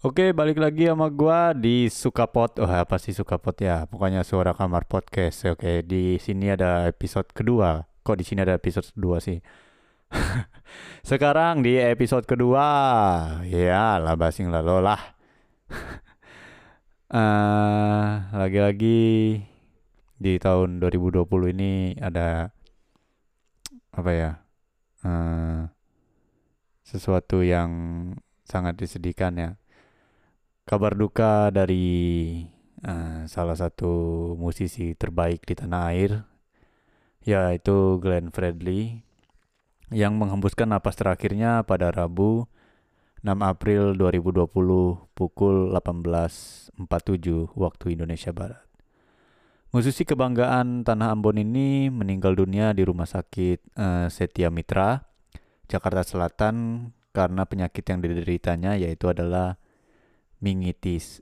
Oke, balik lagi sama gua di Sukapot. Oh, apa sih Sukapot ya? Pokoknya suara kamar podcast. Oke, di sini ada episode kedua. Kok di sini ada episode kedua sih? Sekarang di episode kedua, ya lah basing lalu lah. Eh, lagi-lagi di tahun 2020 ini ada apa ya? Eh, sesuatu yang sangat disedihkan ya kabar duka dari uh, salah satu musisi terbaik di tanah air, yaitu Glenn Fredly, yang menghembuskan napas terakhirnya pada Rabu 6 April 2020 pukul 18.47 waktu Indonesia Barat. Musisi kebanggaan Tanah Ambon ini meninggal dunia di rumah sakit uh, Setia Mitra, Jakarta Selatan karena penyakit yang dideritanya yaitu adalah meningitis.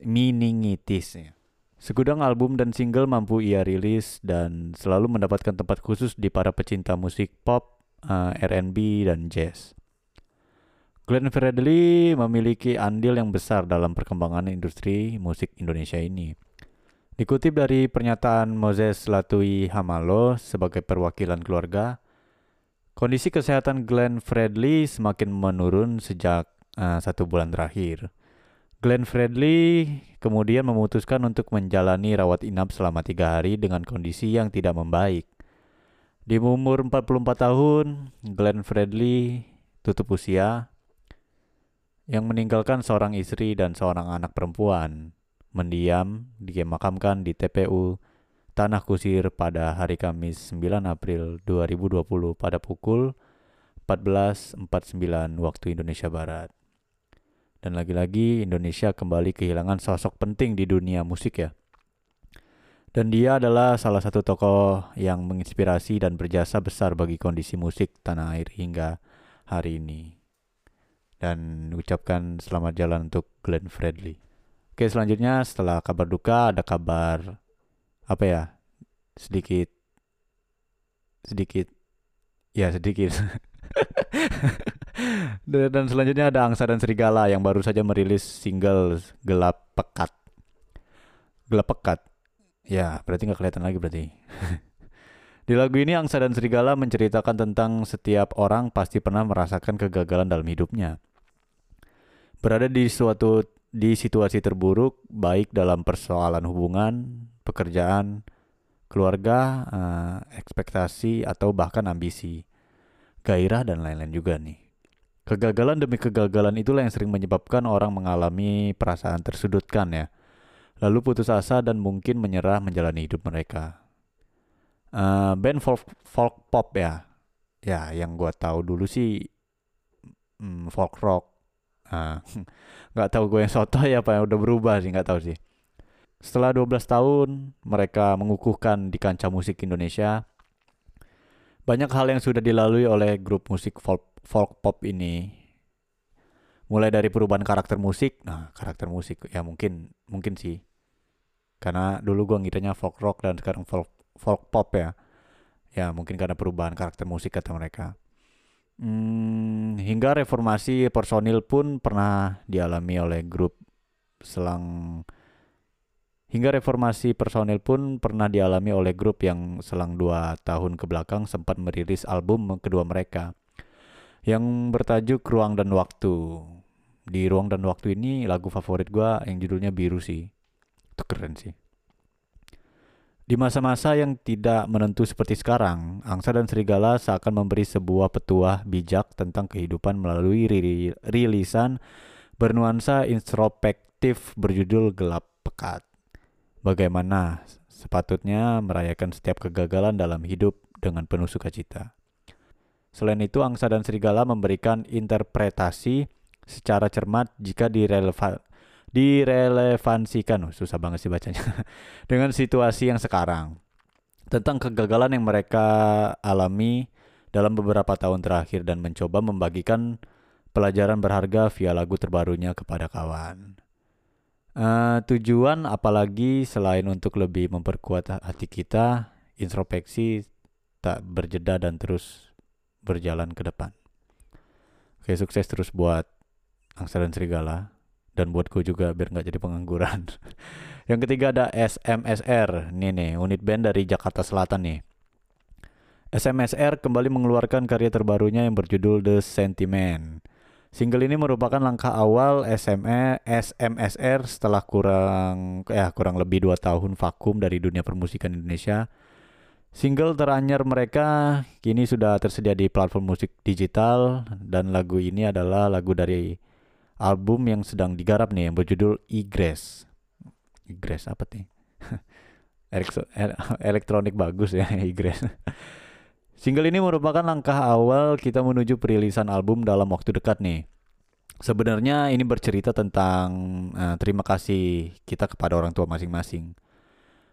Ya. Segudang album dan single mampu ia rilis dan selalu mendapatkan tempat khusus di para pecinta musik pop, uh, eh, R&B, dan jazz. Glenn Fredly memiliki andil yang besar dalam perkembangan industri musik Indonesia ini. Dikutip dari pernyataan Moses Latui Hamalo sebagai perwakilan keluarga, kondisi kesehatan Glenn Fredly semakin menurun sejak uh, satu bulan terakhir. Glenn Fredly kemudian memutuskan untuk menjalani rawat inap selama tiga hari dengan kondisi yang tidak membaik. Di umur 44 tahun, Glenn Fredly tutup usia yang meninggalkan seorang istri dan seorang anak perempuan mendiam dimakamkan di TPU Tanah Kusir pada hari Kamis 9 April 2020 pada pukul 14.49 waktu Indonesia Barat. Dan lagi-lagi Indonesia kembali kehilangan sosok penting di dunia musik ya. Dan dia adalah salah satu tokoh yang menginspirasi dan berjasa besar bagi kondisi musik tanah air hingga hari ini. Dan ucapkan selamat jalan untuk Glenn Fredly. Oke selanjutnya setelah kabar duka ada kabar apa ya sedikit sedikit ya sedikit dan selanjutnya ada Angsa dan Serigala yang baru saja merilis single Gelap Pekat. Gelap Pekat. Ya, berarti nggak kelihatan lagi berarti. Di lagu ini Angsa dan Serigala menceritakan tentang setiap orang pasti pernah merasakan kegagalan dalam hidupnya. Berada di suatu di situasi terburuk baik dalam persoalan hubungan, pekerjaan, keluarga, uh, ekspektasi atau bahkan ambisi gairah dan lain-lain juga nih. Kegagalan demi kegagalan itulah yang sering menyebabkan orang mengalami perasaan tersudutkan ya. Lalu putus asa dan mungkin menyerah menjalani hidup mereka. Uh, band folk, folk pop ya, ya yang gue tahu dulu sih um, folk rock. Uh, nggak tahu gue yang soto ya apa yang udah berubah sih nggak tahu sih. Setelah 12 tahun mereka mengukuhkan di kancah musik Indonesia, banyak hal yang sudah dilalui oleh grup musik folk, folk pop ini. Mulai dari perubahan karakter musik, nah karakter musik ya mungkin mungkin sih. Karena dulu gua ngiranya folk rock dan sekarang folk folk pop ya. Ya mungkin karena perubahan karakter musik kata mereka. Hmm, hingga reformasi personil pun pernah dialami oleh grup selang Hingga reformasi personel pun pernah dialami oleh grup yang selang dua tahun ke belakang sempat merilis album kedua mereka yang bertajuk Ruang dan Waktu. Di Ruang dan Waktu ini lagu favorit gue yang judulnya Biru sih. Itu keren sih. Di masa-masa yang tidak menentu seperti sekarang, Angsa dan Serigala seakan memberi sebuah petuah bijak tentang kehidupan melalui rilisan bernuansa introspektif berjudul Gelap Pekat bagaimana sepatutnya merayakan setiap kegagalan dalam hidup dengan penuh sukacita. Selain itu, angsa dan serigala memberikan interpretasi secara cermat jika direlevan direlevansikan, oh, susah banget sih bacanya, dengan situasi yang sekarang. Tentang kegagalan yang mereka alami dalam beberapa tahun terakhir dan mencoba membagikan pelajaran berharga via lagu terbarunya kepada kawan. Uh, tujuan apalagi selain untuk lebih memperkuat hati kita, introspeksi tak berjeda dan terus berjalan ke depan. Oke, sukses terus buat Angsa dan Serigala dan buatku juga biar nggak jadi pengangguran. yang ketiga ada SMSR, nih nih unit band dari Jakarta Selatan nih. SMSR kembali mengeluarkan karya terbarunya yang berjudul The Sentiment. Single ini merupakan langkah awal SME SMSR setelah kurang ya kurang lebih dua tahun vakum dari dunia permusikan Indonesia. Single teranyar mereka kini sudah tersedia di platform musik digital dan lagu ini adalah lagu dari album yang sedang digarap nih yang berjudul Igres. Igres apa nih? elektronik bagus ya Igres. Single ini merupakan langkah awal kita menuju perilisan album dalam waktu dekat nih. Sebenarnya ini bercerita tentang uh, terima kasih kita kepada orang tua masing-masing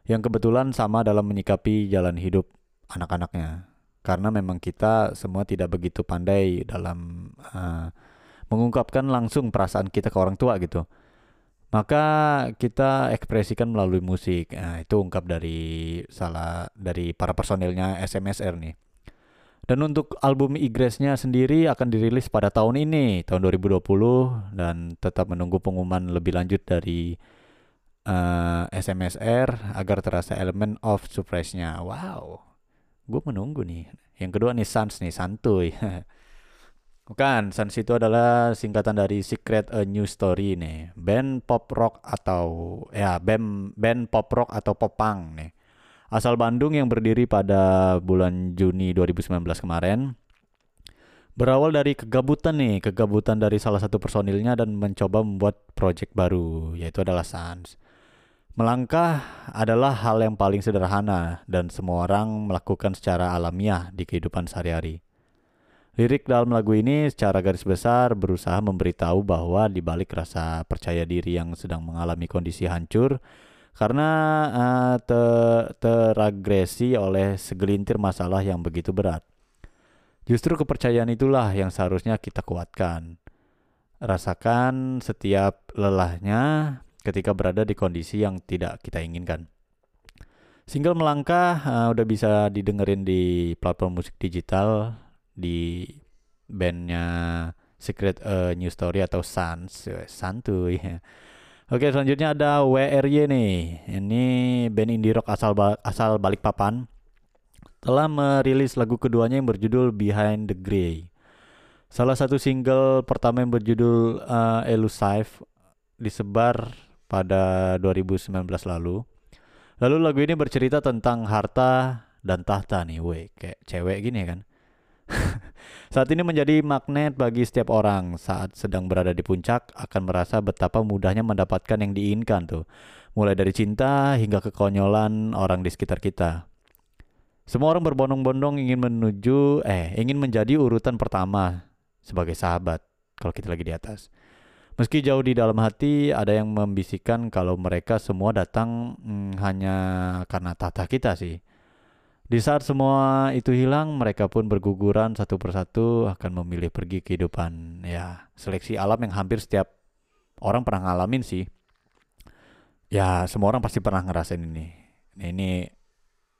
yang kebetulan sama dalam menyikapi jalan hidup anak-anaknya. Karena memang kita semua tidak begitu pandai dalam uh, mengungkapkan langsung perasaan kita ke orang tua gitu. Maka kita ekspresikan melalui musik. Nah, itu ungkap dari salah dari para personilnya SMSR nih. Dan untuk album Igresnya sendiri akan dirilis pada tahun ini, tahun 2020 dan tetap menunggu pengumuman lebih lanjut dari uh, eh, SMSR agar terasa elemen of surprise-nya. Wow. Gue menunggu nih. Yang kedua nih Sans nih, santuy. Bukan, Sans itu adalah singkatan dari Secret A New Story nih. Band pop rock atau ya band band pop rock atau popang nih. Asal Bandung yang berdiri pada bulan Juni 2019 kemarin. Berawal dari kegabutan nih, kegabutan dari salah satu personilnya dan mencoba membuat project baru, yaitu adalah Sans. Melangkah adalah hal yang paling sederhana dan semua orang melakukan secara alamiah di kehidupan sehari-hari. Lirik dalam lagu ini secara garis besar berusaha memberitahu bahwa di balik rasa percaya diri yang sedang mengalami kondisi hancur karena uh, te teragresi oleh segelintir masalah yang begitu berat. Justru kepercayaan itulah yang seharusnya kita kuatkan. Rasakan setiap lelahnya ketika berada di kondisi yang tidak kita inginkan. Single Melangkah uh, udah bisa didengerin di platform musik digital di bandnya Secret uh, New Story atau Sans santuy Oke selanjutnya ada WRY nih. Ini band indie rock asal ba asal Balikpapan. Telah merilis lagu keduanya yang berjudul Behind the Grey. Salah satu single pertama yang berjudul uh, Elusive disebar pada 2019 lalu. Lalu lagu ini bercerita tentang harta dan tahta nih weh kayak cewek gini kan saat ini menjadi magnet bagi setiap orang saat sedang berada di puncak akan merasa betapa mudahnya mendapatkan yang diinginkan tuh. Mulai dari cinta hingga kekonyolan orang di sekitar kita. Semua orang berbondong-bondong ingin menuju eh ingin menjadi urutan pertama sebagai sahabat kalau kita lagi di atas. Meski jauh di dalam hati ada yang membisikkan kalau mereka semua datang hmm, hanya karena tata kita sih. Di saat semua itu hilang, mereka pun berguguran satu persatu akan memilih pergi kehidupan. Ya, seleksi alam yang hampir setiap orang pernah ngalamin sih. Ya, semua orang pasti pernah ngerasain ini. Nah, ini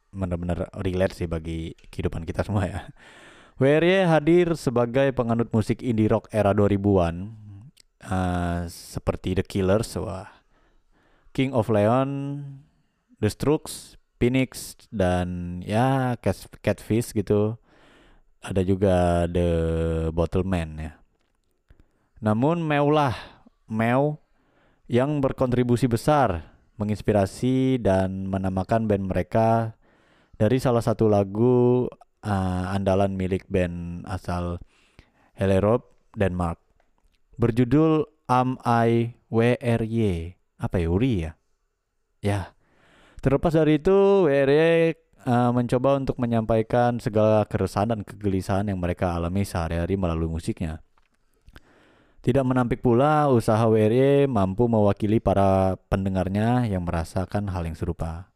benar-benar relate sih bagi kehidupan kita semua ya. WRY hadir sebagai penganut musik indie rock era 2000-an uh, seperti The Killers, wah, King of Leon, The Strokes, Phoenix dan ya Cat, Catfish gitu. Ada juga The Bottleman ya. Namun Meulah Meu yang berkontribusi besar menginspirasi dan menamakan band mereka dari salah satu lagu uh, andalan milik band asal Hellerop, Denmark. Berjudul Am I WRY. Apa ya? Uri ya? Ya, Terlepas dari itu, WRY uh, eh, mencoba untuk menyampaikan segala keresahan dan kegelisahan yang mereka alami sehari-hari melalui musiknya. Tidak menampik pula usaha WRY mampu mewakili para pendengarnya yang merasakan hal yang serupa.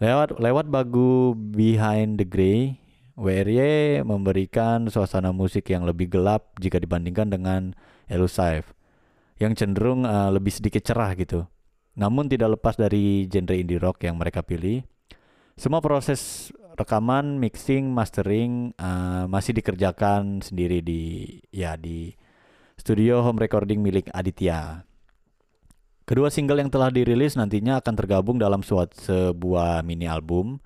Lewat lewat bagu Behind the Grey, WRY memberikan suasana musik yang lebih gelap jika dibandingkan dengan Elusive, yang cenderung uh, lebih sedikit cerah gitu. Namun tidak lepas dari genre indie rock yang mereka pilih, semua proses rekaman, mixing, mastering uh, masih dikerjakan sendiri di ya di studio home recording milik Aditya. Kedua single yang telah dirilis nantinya akan tergabung dalam suatu sebuah mini album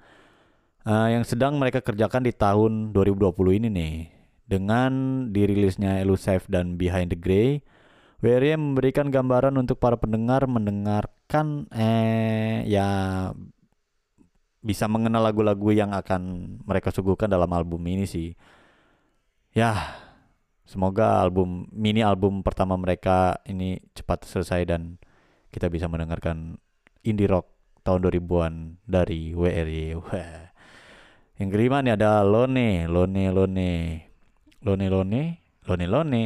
uh, yang sedang mereka kerjakan di tahun 2020 ini nih. Dengan dirilisnya Elusive dan Behind the Grey, WRY memberikan gambaran untuk para pendengar mendengarkan eh ya bisa mengenal lagu-lagu yang akan mereka suguhkan dalam album ini sih. Ya, semoga album mini album pertama mereka ini cepat selesai dan kita bisa mendengarkan indie rock tahun 2000-an dari WRY. Yang kelima nih ada Lone, Lone, Lone. Lone, Lone. Lone Lone.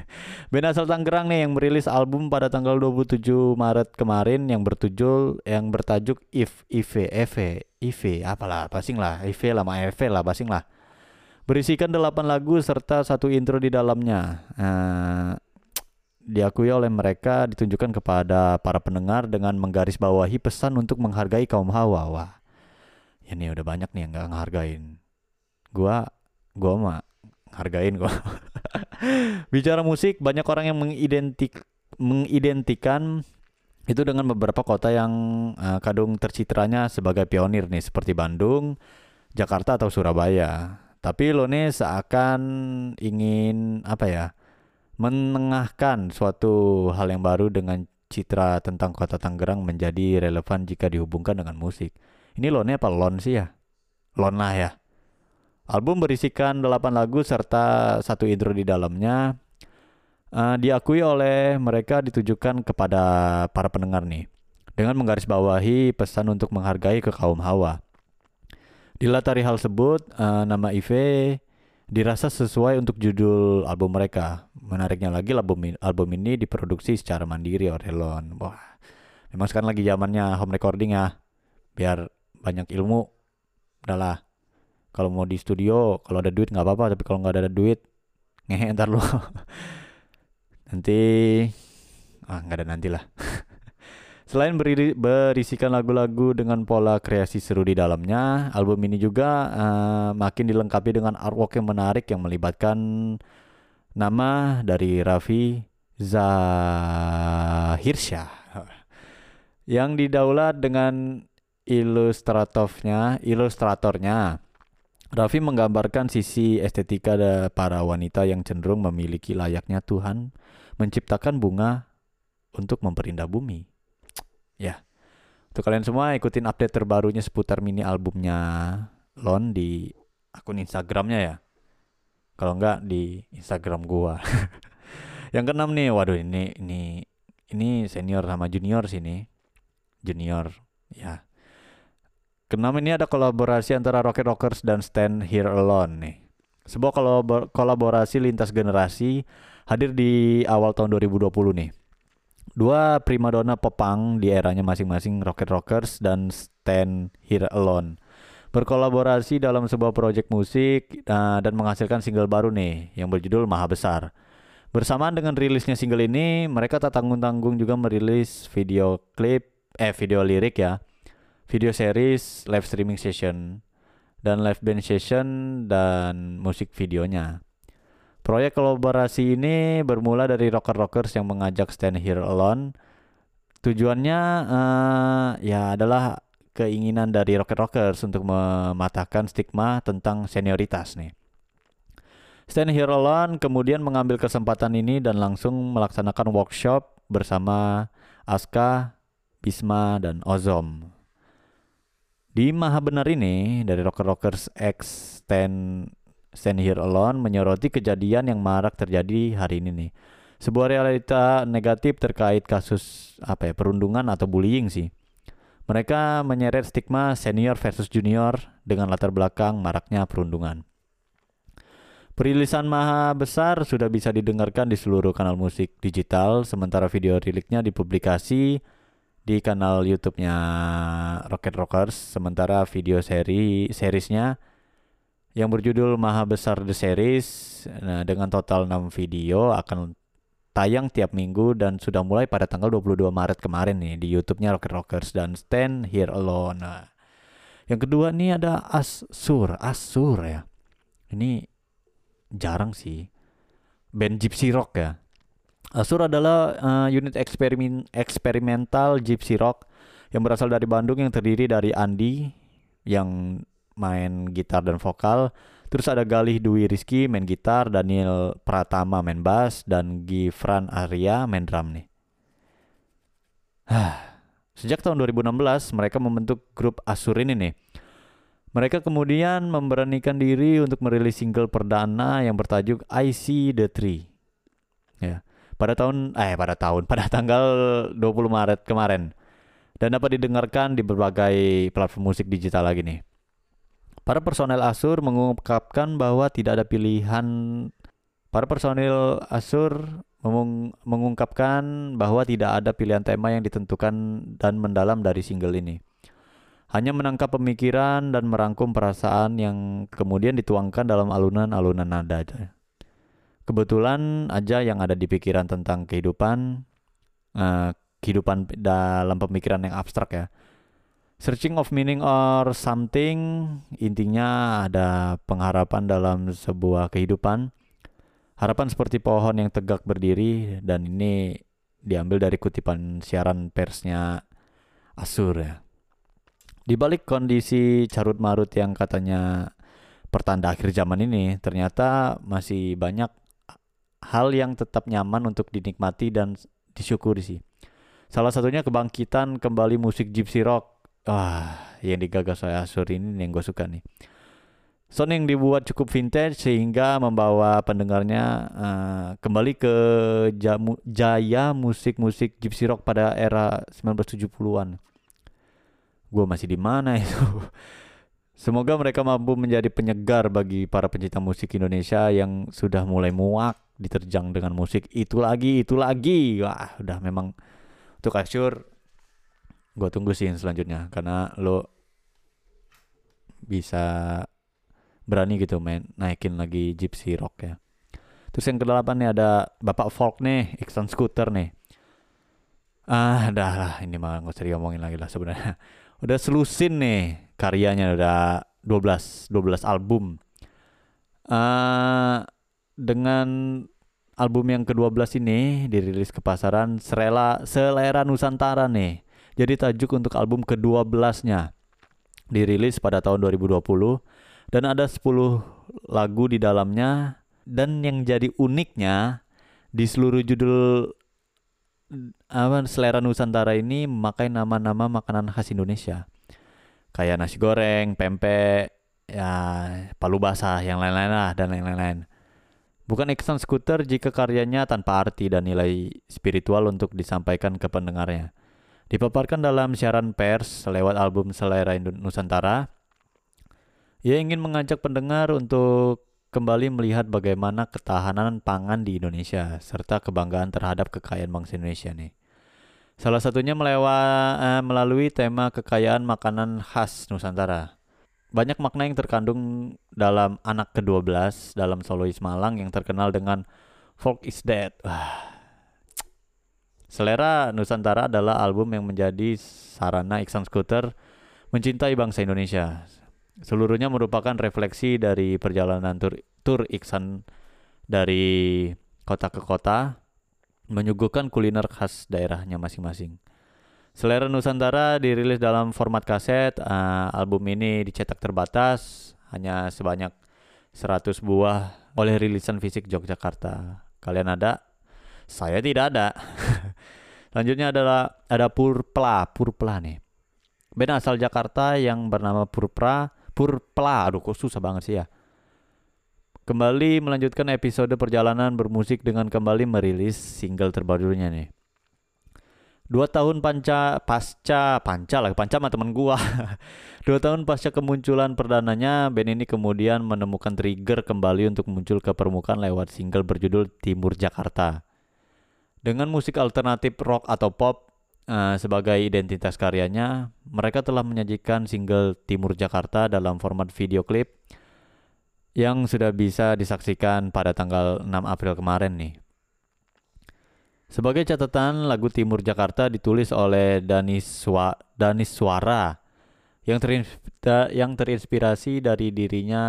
Band asal Tangerang nih yang merilis album pada tanggal 27 Maret kemarin yang bertujuh yang bertajuk If Ive Eve Ive apalah basing lah Ive lah ma Eve lah basing lah. Berisikan 8 lagu serta satu intro di dalamnya. Uh, diakui oleh mereka ditunjukkan kepada para pendengar dengan menggarisbawahi pesan untuk menghargai kaum hawa. Wah, ya nih udah banyak nih yang gak ngehargain. Gua, gua mah hargain gua. Bicara musik, banyak orang yang mengidentik mengidentikan itu dengan beberapa kota yang uh, kadung tercitranya sebagai pionir nih seperti Bandung, Jakarta atau Surabaya. Tapi lo nih seakan ingin apa ya? menengahkan suatu hal yang baru dengan citra tentang kota Tangerang menjadi relevan jika dihubungkan dengan musik. Ini lonnya apa lon sih ya? Lon lah ya. Album berisikan 8 lagu serta satu intro di dalamnya. Uh, diakui oleh mereka ditujukan kepada para pendengar nih dengan menggarisbawahi pesan untuk menghargai ke kaum hawa. Dilatari hal tersebut, uh, nama Ive dirasa sesuai untuk judul album mereka. Menariknya lagi album album ini diproduksi secara mandiri oleh Lon. Wah, memang sekarang lagi zamannya home recording ya, biar banyak ilmu. Udahlah, kalau mau di studio, kalau ada duit nggak apa-apa, tapi kalau nggak ada duit, ngehe ntar lu. nanti, ah nggak ada nanti lah. Selain beri, berisikan lagu-lagu dengan pola kreasi seru di dalamnya, album ini juga uh, makin dilengkapi dengan artwork yang menarik yang melibatkan nama dari Raffi Zahirsha yang didaulat dengan ilustratornya, ilustratornya. Raffi menggambarkan sisi estetika para wanita yang cenderung memiliki layaknya Tuhan menciptakan bunga untuk memperindah bumi. Ya. Untuk kalian semua ikutin update terbarunya seputar mini albumnya Lon di akun Instagramnya ya. Kalau enggak di Instagram gua. yang keenam nih, waduh ini ini ini senior sama junior sini. Junior, ya. Keenam ini ada kolaborasi antara Rocket Rockers dan Stand Here Alone nih. Sebuah kolaborasi lintas generasi hadir di awal tahun 2020 nih. Dua primadona popang di eranya masing-masing Rocket Rockers dan Stand Here Alone berkolaborasi dalam sebuah proyek musik uh, dan menghasilkan single baru nih yang berjudul Maha Besar. Bersamaan dengan rilisnya single ini, mereka tak tanggung-tanggung juga merilis video klip eh video lirik ya. Video series, live streaming session dan live band session dan musik videonya. Proyek kolaborasi ini bermula dari rocker-rockers yang mengajak Stand Here Alone. Tujuannya uh, ya adalah keinginan dari rocker-rockers untuk mematahkan stigma tentang senioritas nih. Stand Here kemudian mengambil kesempatan ini dan langsung melaksanakan workshop bersama Aska, Bisma, dan Ozom. Di Maha Benar ini dari Rocker Rockers X Stand Stand Here Alone menyoroti kejadian yang marak terjadi hari ini nih. Sebuah realita negatif terkait kasus apa ya perundungan atau bullying sih. Mereka menyeret stigma senior versus junior dengan latar belakang maraknya perundungan. Perilisan Maha Besar sudah bisa didengarkan di seluruh kanal musik digital, sementara video riliknya dipublikasi di kanal YouTube-nya Rocket Rockers, sementara video seri seriesnya yang berjudul Maha Besar The Series nah, dengan total 6 video akan tayang tiap minggu dan sudah mulai pada tanggal 22 Maret kemarin nih di YouTube-nya Rocket Rockers dan Stand Here Alone. Nah, yang kedua nih ada Asur, Asur ya. Ini jarang sih band Gypsy Rock ya. Asur adalah uh, unit eksperimen eksperimental gypsy rock yang berasal dari Bandung yang terdiri dari Andi yang main gitar dan vokal, terus ada Galih Dwi Rizky main gitar, Daniel Pratama main bass dan Gifran Arya main drum nih. Sejak tahun 2016 mereka membentuk grup Asur ini nih. Mereka kemudian memberanikan diri untuk merilis single perdana yang bertajuk I See the Tree. Pada tahun eh pada tahun pada tanggal 20 Maret kemarin dan dapat didengarkan di berbagai platform musik digital lagi nih. Para personel Asur mengungkapkan bahwa tidak ada pilihan Para personil Asur mengung mengungkapkan bahwa tidak ada pilihan tema yang ditentukan dan mendalam dari single ini. Hanya menangkap pemikiran dan merangkum perasaan yang kemudian dituangkan dalam alunan-alunan nada aja kebetulan aja yang ada di pikiran tentang kehidupan uh, kehidupan dalam pemikiran yang abstrak ya. Searching of meaning or something intinya ada pengharapan dalam sebuah kehidupan. Harapan seperti pohon yang tegak berdiri dan ini diambil dari kutipan siaran persnya Asur ya. Di balik kondisi carut marut yang katanya pertanda akhir zaman ini ternyata masih banyak hal yang tetap nyaman untuk dinikmati dan disyukuri sih. Salah satunya kebangkitan kembali musik gypsy rock. Wah, yang digagas oleh Asur ini yang gue suka nih. Sound yang dibuat cukup vintage sehingga membawa pendengarnya uh, kembali ke jamu, jaya musik-musik gypsy rock pada era 1970-an. Gue masih di mana itu? Semoga mereka mampu menjadi penyegar bagi para pencinta musik Indonesia yang sudah mulai muak diterjang dengan musik itu lagi, itu lagi. Wah, udah memang untuk Asyur gue tunggu sih selanjutnya karena lo bisa berani gitu main naikin lagi Gypsy Rock ya. Terus yang kedelapan nih ada Bapak Folk nih, Iksan Scooter nih. Ah, dah lah, ini mah nggak usah diomongin lagi lah sebenarnya. Udah selusin nih karyanya udah 12 12 album. Uh, dengan album yang ke-12 ini dirilis ke pasaran Serela Selera Nusantara nih. Jadi tajuk untuk album ke-12-nya. Dirilis pada tahun 2020 dan ada 10 lagu di dalamnya dan yang jadi uniknya di seluruh judul apa selera Nusantara ini memakai nama-nama makanan khas Indonesia kayak nasi goreng, pempek, ya palu basah, yang lain-lain lah dan lain-lain. Bukan iksan skuter jika karyanya tanpa arti dan nilai spiritual untuk disampaikan ke pendengarnya. Dipaparkan dalam siaran pers lewat album Selera Nusantara, ia ingin mengajak pendengar untuk kembali melihat bagaimana ketahanan pangan di Indonesia serta kebanggaan terhadap kekayaan bangsa Indonesia nih. Salah satunya melewa, eh, melalui tema kekayaan makanan khas Nusantara. Banyak makna yang terkandung dalam anak ke-12 dalam solois Malang yang terkenal dengan Folk is Dead. Selera Nusantara adalah album yang menjadi sarana Iksan Scooter mencintai bangsa Indonesia. Seluruhnya merupakan refleksi dari perjalanan tur, tur Iksan dari kota ke kota menyuguhkan kuliner khas daerahnya masing-masing. Selera Nusantara dirilis dalam format kaset. Uh, album ini dicetak terbatas, hanya sebanyak 100 buah oleh rilisan fisik Yogyakarta. Kalian ada? Saya tidak ada. Selanjutnya adalah ada Purpla, Purpla nih. Band asal Jakarta yang bernama Purpla, Purpla. Aduh, kok susah banget sih ya. Kembali melanjutkan episode perjalanan bermusik dengan kembali merilis single terbarunya nih. Dua tahun panca pasca panca lah panca sama temen gua. Dua tahun pasca kemunculan perdananya, band ini kemudian menemukan trigger kembali untuk muncul ke permukaan lewat single berjudul Timur Jakarta. Dengan musik alternatif rock atau pop uh, sebagai identitas karyanya, mereka telah menyajikan single Timur Jakarta dalam format video klip yang sudah bisa disaksikan pada tanggal 6 April kemarin nih. Sebagai catatan, lagu Timur Jakarta ditulis oleh Danis, Swa, yang, terinspirasi, yang terinspirasi dari dirinya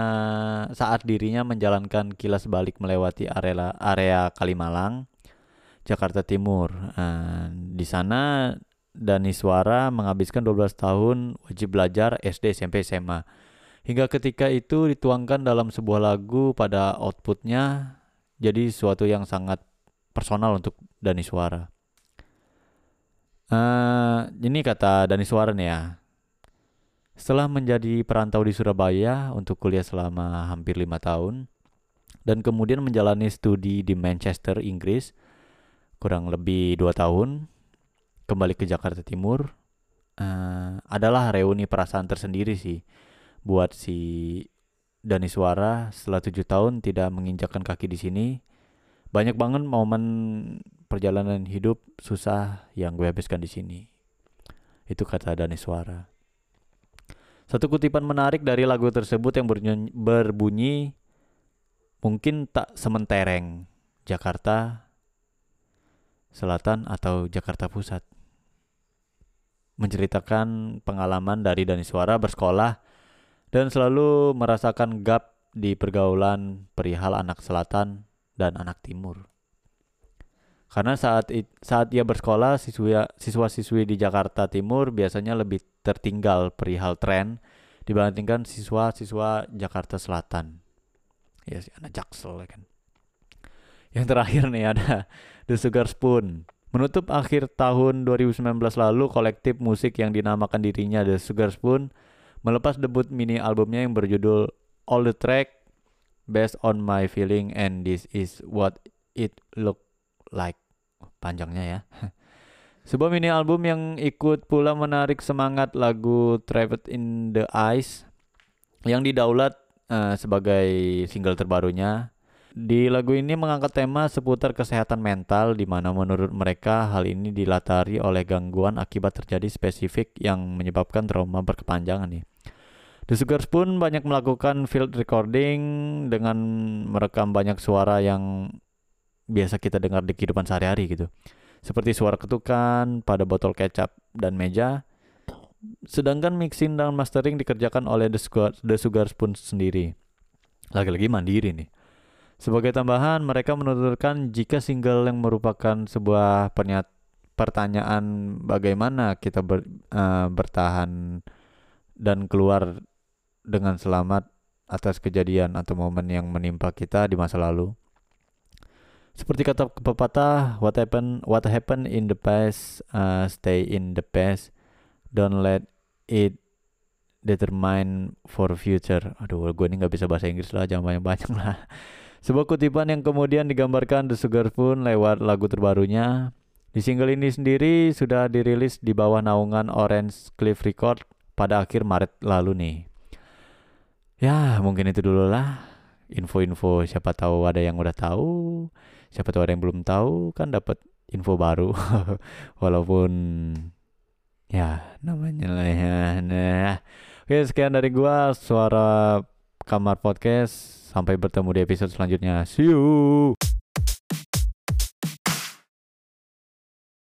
saat dirinya menjalankan kilas balik melewati area, area Kalimalang, Jakarta Timur. Nah, di sana Dani Suara menghabiskan 12 tahun wajib belajar SD, SMP, SMA. Hingga ketika itu dituangkan dalam sebuah lagu pada outputnya jadi suatu yang sangat personal untuk Dani Suara. Uh, ini kata Dani Suara nih ya. Setelah menjadi perantau di Surabaya untuk kuliah selama hampir lima tahun dan kemudian menjalani studi di Manchester, Inggris kurang lebih dua tahun, kembali ke Jakarta Timur uh, adalah reuni perasaan tersendiri sih buat si Dani Suara setelah tujuh tahun tidak menginjakkan kaki di sini. Banyak banget momen perjalanan hidup susah yang gue habiskan di sini. Itu kata Dani Suara. Satu kutipan menarik dari lagu tersebut yang berbunyi mungkin tak sementereng Jakarta Selatan atau Jakarta Pusat. Menceritakan pengalaman dari Dani Suara bersekolah dan selalu merasakan gap di pergaulan perihal anak selatan dan anak timur. Karena saat saat ia bersekolah, siswa-siswi di Jakarta Timur biasanya lebih tertinggal perihal tren dibandingkan siswa-siswa Jakarta Selatan. Ya sih, anak jaksel ya kan. Yang terakhir nih ada The Sugar Spoon. Menutup akhir tahun 2019 lalu, kolektif musik yang dinamakan dirinya The Sugar Spoon melepas debut mini albumnya yang berjudul All the Track Based on My Feeling and This Is What It Look Like. Panjangnya ya. Sebuah mini album yang ikut pula menarik semangat lagu Trapped in the Ice yang didaulat uh, sebagai single terbarunya. Di lagu ini mengangkat tema seputar kesehatan mental di mana menurut mereka hal ini dilatari oleh gangguan akibat terjadi spesifik yang menyebabkan trauma berkepanjangan nih. The Sugar Spoon banyak melakukan field recording dengan merekam banyak suara yang biasa kita dengar di kehidupan sehari-hari gitu. Seperti suara ketukan pada botol kecap dan meja. Sedangkan mixing dan mastering dikerjakan oleh The Sugar, The Spoon sendiri. Lagi-lagi mandiri nih. Sebagai tambahan, mereka menuturkan jika single yang merupakan sebuah pertanyaan bagaimana kita ber, uh, bertahan dan keluar dengan selamat atas kejadian atau momen yang menimpa kita di masa lalu. Seperti kata pepatah, what happen what happen in the past uh, stay in the past. Don't let it determine for future. Aduh, gue ini nggak bisa bahasa Inggris lah, jangan banyak-banyak lah. Sebuah kutipan yang kemudian digambarkan The Sugar Spoon lewat lagu terbarunya. Di single ini sendiri sudah dirilis di bawah naungan Orange Cliff Record pada akhir Maret lalu nih. Ya, mungkin itu dulu lah. Info-info siapa tahu ada yang udah tahu, siapa tahu ada yang belum tahu kan dapat info baru. Walaupun ya namanya lah ya. Nah, oke sekian dari gua suara kamar podcast Sampai bertemu di episode selanjutnya. See you.